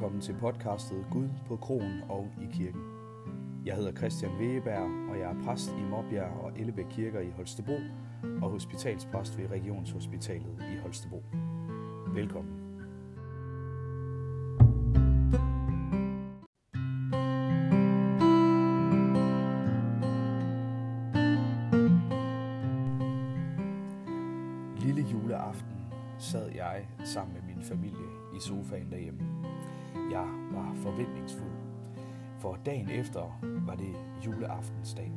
velkommen til podcastet Gud på kronen og i kirken. Jeg hedder Christian Wegeberg, og jeg er præst i Måbjerg og Ellebæk Kirker i Holstebro og hospitalspræst ved Regionshospitalet i Holstebro. Velkommen. Lille juleaften sad jeg sammen med min familie i sofaen derhjemme. Jeg var forventningsfuld, for dagen efter var det juleaftensdag.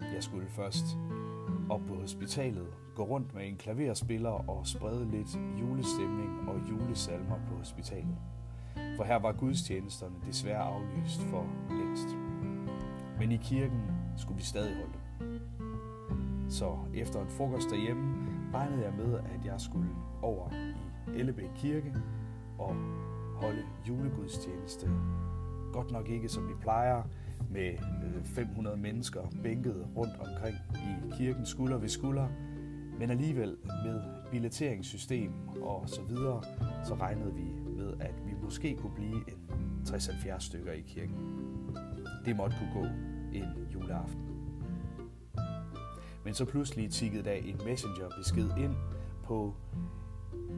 Jeg skulle først op på hospitalet, gå rundt med en klaverspiller og sprede lidt julestemning og julesalmer på hospitalet. For her var gudstjenesterne desværre aflyst for længst. Men i kirken skulle vi stadig holde. Så efter en frokost derhjemme regnede jeg med, at jeg skulle over i Ellebæk Kirke og holde julegudstjeneste. Godt nok ikke som vi plejer, med 500 mennesker bænket rundt omkring i kirken skulder ved skulder, men alligevel med billetteringssystem og så videre, så regnede vi med, at vi måske kunne blive en 60-70 stykker i kirken. Det måtte kunne gå en juleaften. Men så pludselig tikkede der en messengerbesked ind på,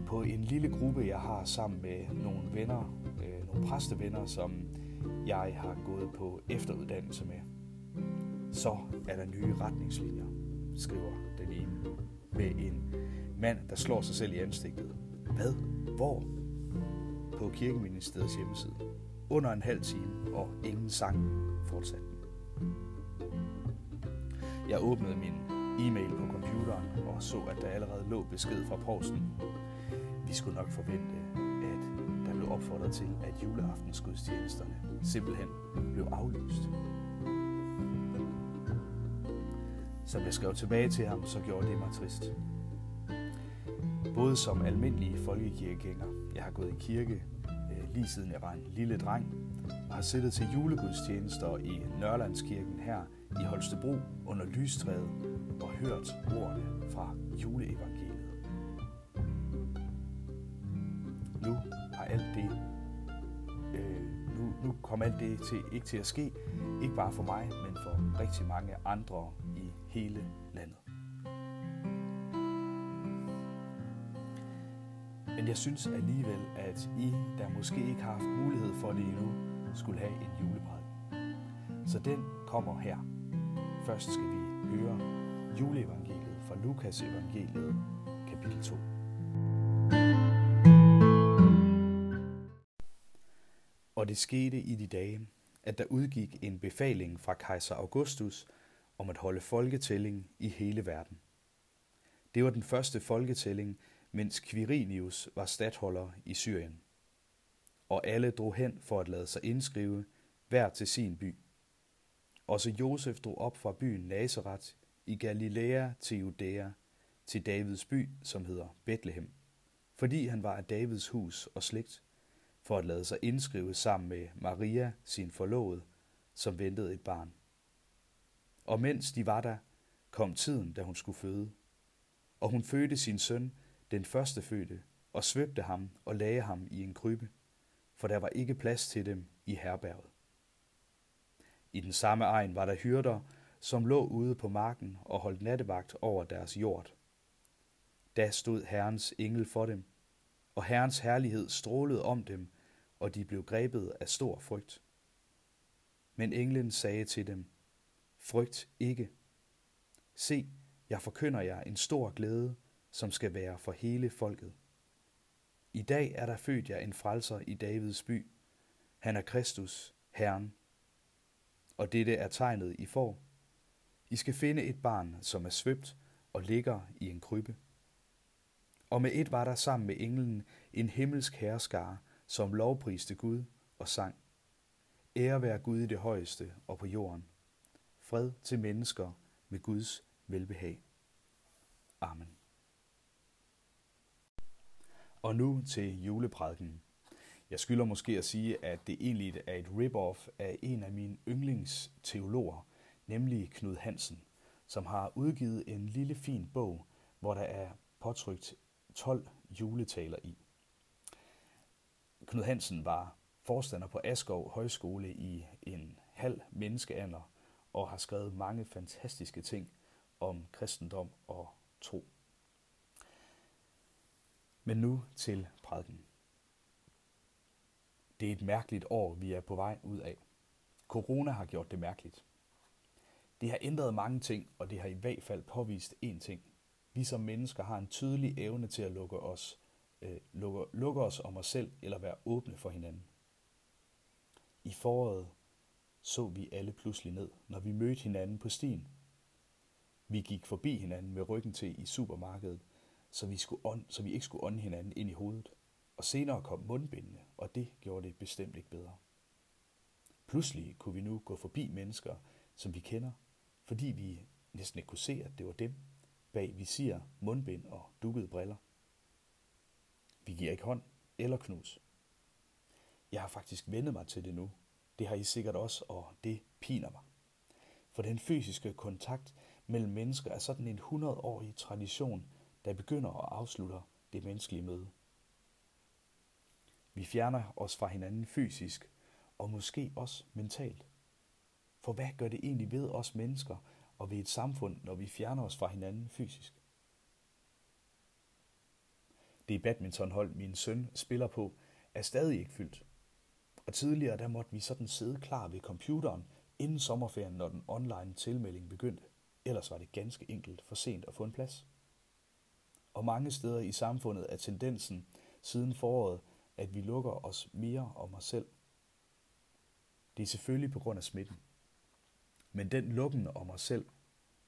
på en lille gruppe, jeg har sammen med nogle venner, øh, nogle præstevenner, som jeg har gået på efteruddannelse med. Så er der nye retningslinjer, skriver den ene, med en mand, der slår sig selv i ansigtet. Hvad? Hvor? På Kirkeministeriets hjemmeside. Under en halv time, og ingen sang fortsatte. Jeg åbnede min e-mail på computeren og så, at der allerede lå besked fra provsten. Vi skulle nok forvente, at der blev opfordret til, at juleaftensgudstjenesterne simpelthen blev aflyst. Som jeg skrev tilbage til ham, så gjorde det mig trist. Både som almindelig folkekirkegænger, jeg har gået i kirke øh, lige siden jeg var en lille dreng, og har siddet til julegudstjenester i Nørlandskirken her i Holstebro under lystræet og hørt ordene fra juleevangeliet. Nu, kom alt det til, ikke til at ske, ikke bare for mig, men for rigtig mange andre i hele landet. Men jeg synes alligevel, at I, der måske ikke har haft mulighed for det endnu, skulle have en juleprædiken. Så den kommer her. Først skal vi høre juleevangeliet fra Lukas evangeliet, kapitel 2. Og det skete i de dage, at der udgik en befaling fra kejser Augustus om at holde folketælling i hele verden. Det var den første folketælling, mens Quirinius var stadholder i Syrien. Og alle drog hen for at lade sig indskrive, hver til sin by. Også Josef drog op fra byen Nazareth i Galilea til Judæa, til Davids by, som hedder Bethlehem, fordi han var af Davids hus og slægt, for at lade sig indskrive sammen med Maria, sin forlovede, som ventede et barn. Og mens de var der, kom tiden, da hun skulle føde. Og hun fødte sin søn, den første fødte, og svøbte ham og lagde ham i en krybbe, for der var ikke plads til dem i herberget. I den samme egen var der hyrder, som lå ude på marken og holdt nattevagt over deres jord. Da stod Herrens engel for dem, og Herrens herlighed strålede om dem, og de blev grebet af stor frygt. Men englen sagde til dem, Frygt ikke. Se, jeg forkynder jer en stor glæde, som skal være for hele folket. I dag er der født jer en frelser i Davids by. Han er Kristus, Herren. Og dette er tegnet, I får. I skal finde et barn, som er svøbt og ligger i en krybbe. Og med et var der sammen med englen en himmelsk herskare, som lovpriste Gud og sang. Ære være Gud i det højeste og på jorden. Fred til mennesker med Guds velbehag. Amen. Og nu til juleprædiken. Jeg skylder måske at sige, at det egentlig er et rip-off af en af mine yndlingsteologer, nemlig Knud Hansen, som har udgivet en lille fin bog, hvor der er påtrykt 12 juletaler i. Knud Hansen var forstander på Askov Højskole i en halv menneskealder og har skrevet mange fantastiske ting om kristendom og tro. Men nu til prædiken. Det er et mærkeligt år, vi er på vej ud af. Corona har gjort det mærkeligt. Det har ændret mange ting, og det har i hvert fald påvist én ting. Vi som mennesker har en tydelig evne til at lukke os, øh, lukke, lukker os om os selv eller være åbne for hinanden. I foråret så vi alle pludselig ned, når vi mødte hinanden på stien. Vi gik forbi hinanden med ryggen til i supermarkedet, så vi, skulle on, så vi ikke skulle ånde hinanden ind i hovedet. Og senere kom mundbindene, og det gjorde det bestemt ikke bedre. Pludselig kunne vi nu gå forbi mennesker, som vi kender, fordi vi næsten ikke kunne se, at det var dem, bag visir, mundbind og dukkede briller. Vi giver ikke hånd eller knus. Jeg har faktisk vendet mig til det nu. Det har I sikkert også, og det piner mig. For den fysiske kontakt mellem mennesker er sådan en 100-årig tradition, der begynder og afslutter det menneskelige møde. Vi fjerner os fra hinanden fysisk, og måske også mentalt. For hvad gør det egentlig ved os mennesker og ved et samfund, når vi fjerner os fra hinanden fysisk? Det badmintonhold, min søn spiller på, er stadig ikke fyldt. Og tidligere der måtte vi sådan sidde klar ved computeren inden sommerferien, når den online tilmelding begyndte. Ellers var det ganske enkelt for sent at få en plads. Og mange steder i samfundet er tendensen siden foråret, at vi lukker os mere om os selv. Det er selvfølgelig på grund af smitten. Men den lukken om os selv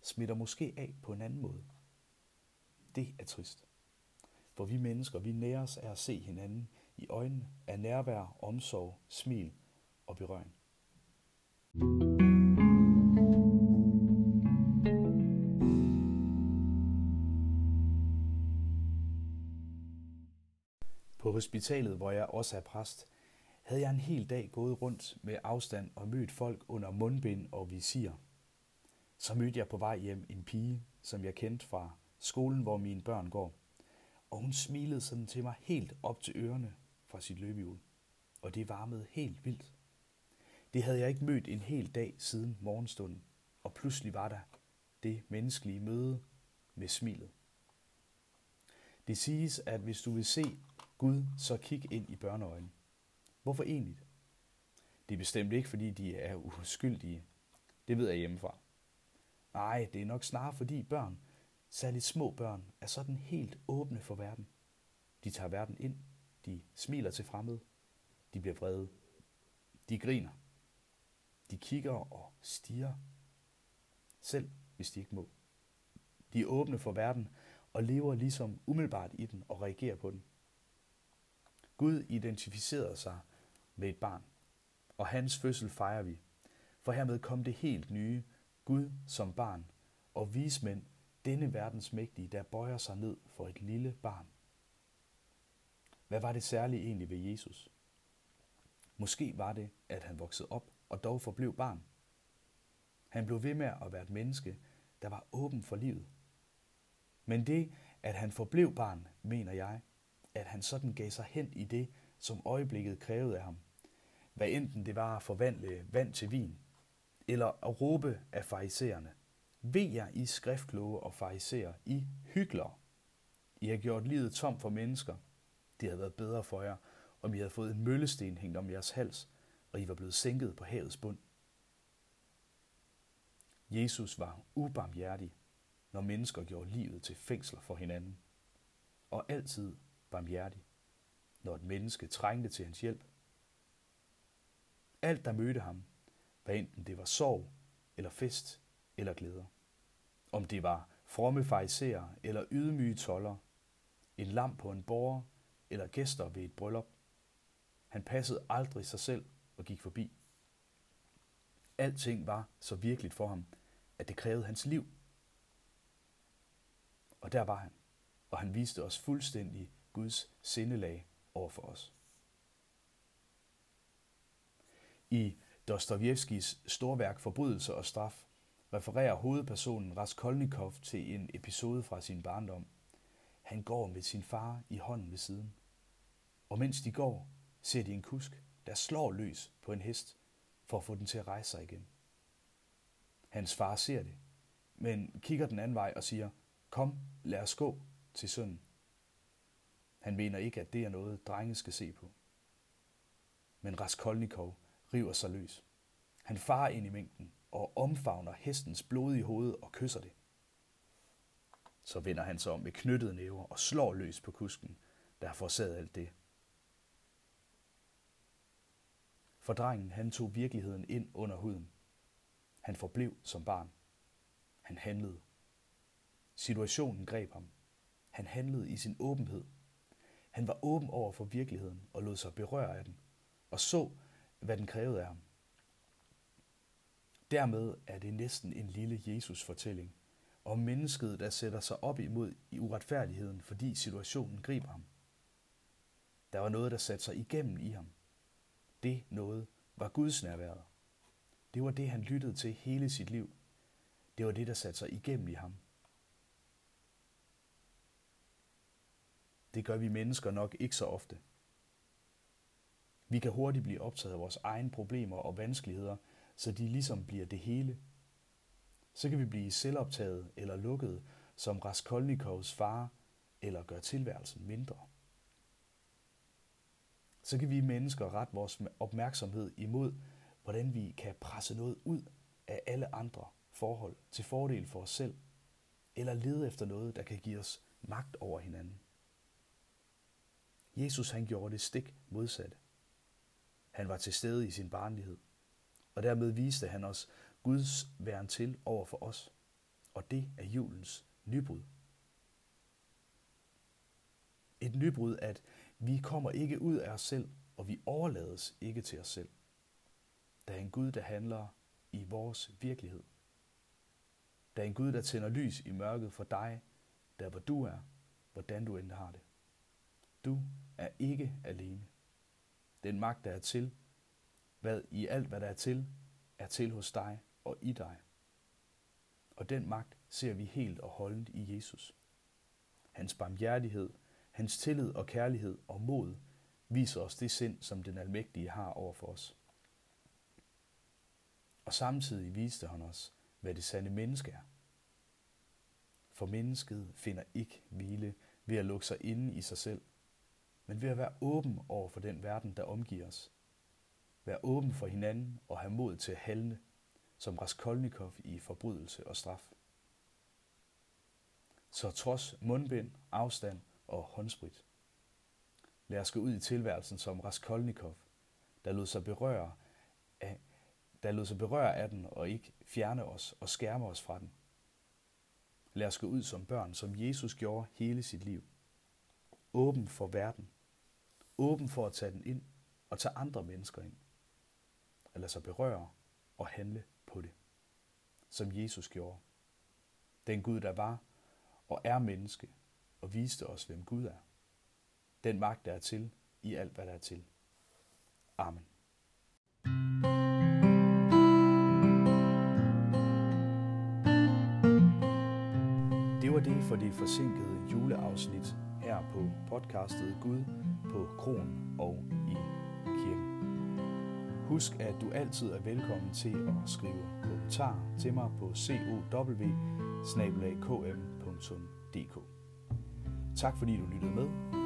smitter måske af på en anden måde. Det er trist. For vi mennesker, vi næres af at se hinanden i øjnene, af nærvær, omsorg, smil og berøring. På hospitalet, hvor jeg også er præst, havde jeg en hel dag gået rundt med afstand og mødt folk under mundbind og visir. Så mødte jeg på vej hjem en pige, som jeg kendte fra skolen, hvor mine børn går. Og hun smilede sådan til mig helt op til ørerne fra sit løbehjul. Og det varmede helt vildt. Det havde jeg ikke mødt en hel dag siden morgenstunden. Og pludselig var der det menneskelige møde med smilet. Det siges, at hvis du vil se Gud, så kig ind i børneøjne. Hvorfor egentlig? Det er bestemt ikke, fordi de er uskyldige. Det ved jeg hjemmefra. Nej, det er nok snarere fordi børn, særligt små børn, er sådan helt åbne for verden. De tager verden ind, de smiler til fremmede, de bliver vrede, de griner, de kigger og stiger, selv hvis de ikke må. De er åbne for verden og lever ligesom umiddelbart i den og reagerer på den. Gud identificerede sig med et barn, og hans fødsel fejrer vi, for hermed kom det helt nye, Gud som barn, og vismænd, denne verdens mægtige, der bøjer sig ned for et lille barn. Hvad var det særlige egentlig ved Jesus? Måske var det, at han voksede op og dog forblev barn. Han blev ved med at være et menneske, der var åben for livet. Men det, at han forblev barn, mener jeg, at han sådan gav sig hen i det, som øjeblikket krævede af ham. Hvad enten det var at forvandle vand til vin, eller at råbe af farisæerne. Ved jer I skriftkloge og fariserer, I hygler. I har gjort livet tom for mennesker. Det havde været bedre for jer, om I havde fået en møllesten hængt om jeres hals, og I var blevet sænket på havets bund. Jesus var ubarmhjertig, når mennesker gjorde livet til fængsler for hinanden, og altid barmhjertig, når et menneske trængte til hans hjælp. Alt, der mødte ham, hvad enten det var sorg, eller fest, eller glæder. Om det var fromme fariserer eller ydmyge toller, en lam på en borger eller gæster ved et bryllup. Han passede aldrig sig selv og gik forbi. Alting var så virkeligt for ham, at det krævede hans liv. Og der var han, og han viste os fuldstændig Guds sindelag over for os. I Dostojevskis storværk Forbrydelse og straf refererer hovedpersonen Raskolnikov til en episode fra sin barndom. Han går med sin far i hånden ved siden. Og mens de går, ser de en kusk, der slår løs på en hest for at få den til at rejse sig igen. Hans far ser det, men kigger den anden vej og siger, kom, lad os gå til sønnen. Han mener ikke, at det er noget, drenge skal se på. Men Raskolnikov river sig løs. Han farer ind i mængden og omfavner hestens blodige hoved og kysser det. Så vender han sig om med knyttede næver og slår løs på kusken, der har forsaget alt det. For drengen, han tog virkeligheden ind under huden. Han forblev som barn. Han handlede. Situationen greb ham. Han handlede i sin åbenhed. Han var åben over for virkeligheden og lod sig berøre af den, og så, hvad den krævede af ham. Dermed er det næsten en lille Jesus-fortælling om mennesket, der sætter sig op imod i uretfærdigheden, fordi situationen griber ham. Der var noget, der satte sig igennem i ham. Det noget var Guds nærværet. Det var det, han lyttede til hele sit liv. Det var det, der satte sig igennem i ham. Det gør vi mennesker nok ikke så ofte. Vi kan hurtigt blive optaget af vores egne problemer og vanskeligheder, så de ligesom bliver det hele. Så kan vi blive selvoptaget eller lukket som Raskolnikovs far, eller gøre tilværelsen mindre. Så kan vi mennesker rette vores opmærksomhed imod, hvordan vi kan presse noget ud af alle andre forhold til fordel for os selv, eller lede efter noget, der kan give os magt over hinanden. Jesus han gjorde det stik modsatte. Han var til stede i sin barnlighed, og dermed viste han os Guds væren til over for os. Og det er julens nybrud. Et nybrud, at vi kommer ikke ud af os selv, og vi overlades ikke til os selv. Der er en Gud, der handler i vores virkelighed. Der er en Gud, der tænder lys i mørket for dig, der hvor du er, hvordan du end har det. Du er ikke alene. Den magt, der er til, hvad i alt, hvad der er til, er til hos dig og i dig. Og den magt ser vi helt og holdent i Jesus. Hans barmhjertighed, hans tillid og kærlighed og mod viser os det sind, som den almægtige har over for os. Og samtidig viste han os, hvad det sande menneske er. For mennesket finder ikke hvile ved at lukke sig inde i sig selv, men ved at være åben over for den verden, der omgiver os. Vær åben for hinanden og have mod til at handle, som Raskolnikov i forbrydelse og straf. Så trods mundbind, afstand og håndsprit. Lad os gå ud i tilværelsen som Raskolnikov, der lod sig berøre af, der lod sig berøre af den og ikke fjerne os og skærme os fra den. Lad os gå ud som børn, som Jesus gjorde hele sit liv. Åben for verden. Åben for at tage den ind og tage andre mennesker ind. At lade sig berøre og handle på det, som Jesus gjorde. Den Gud, der var og er menneske, og viste os, hvem Gud er. Den magt, der er til i alt, hvad der er til. Amen. Det var det for det forsinkede juleafsnit her på podcastet Gud på Kron og. Husk, at du altid er velkommen til at skrive kommentar til mig på cow Tak fordi du lyttede med.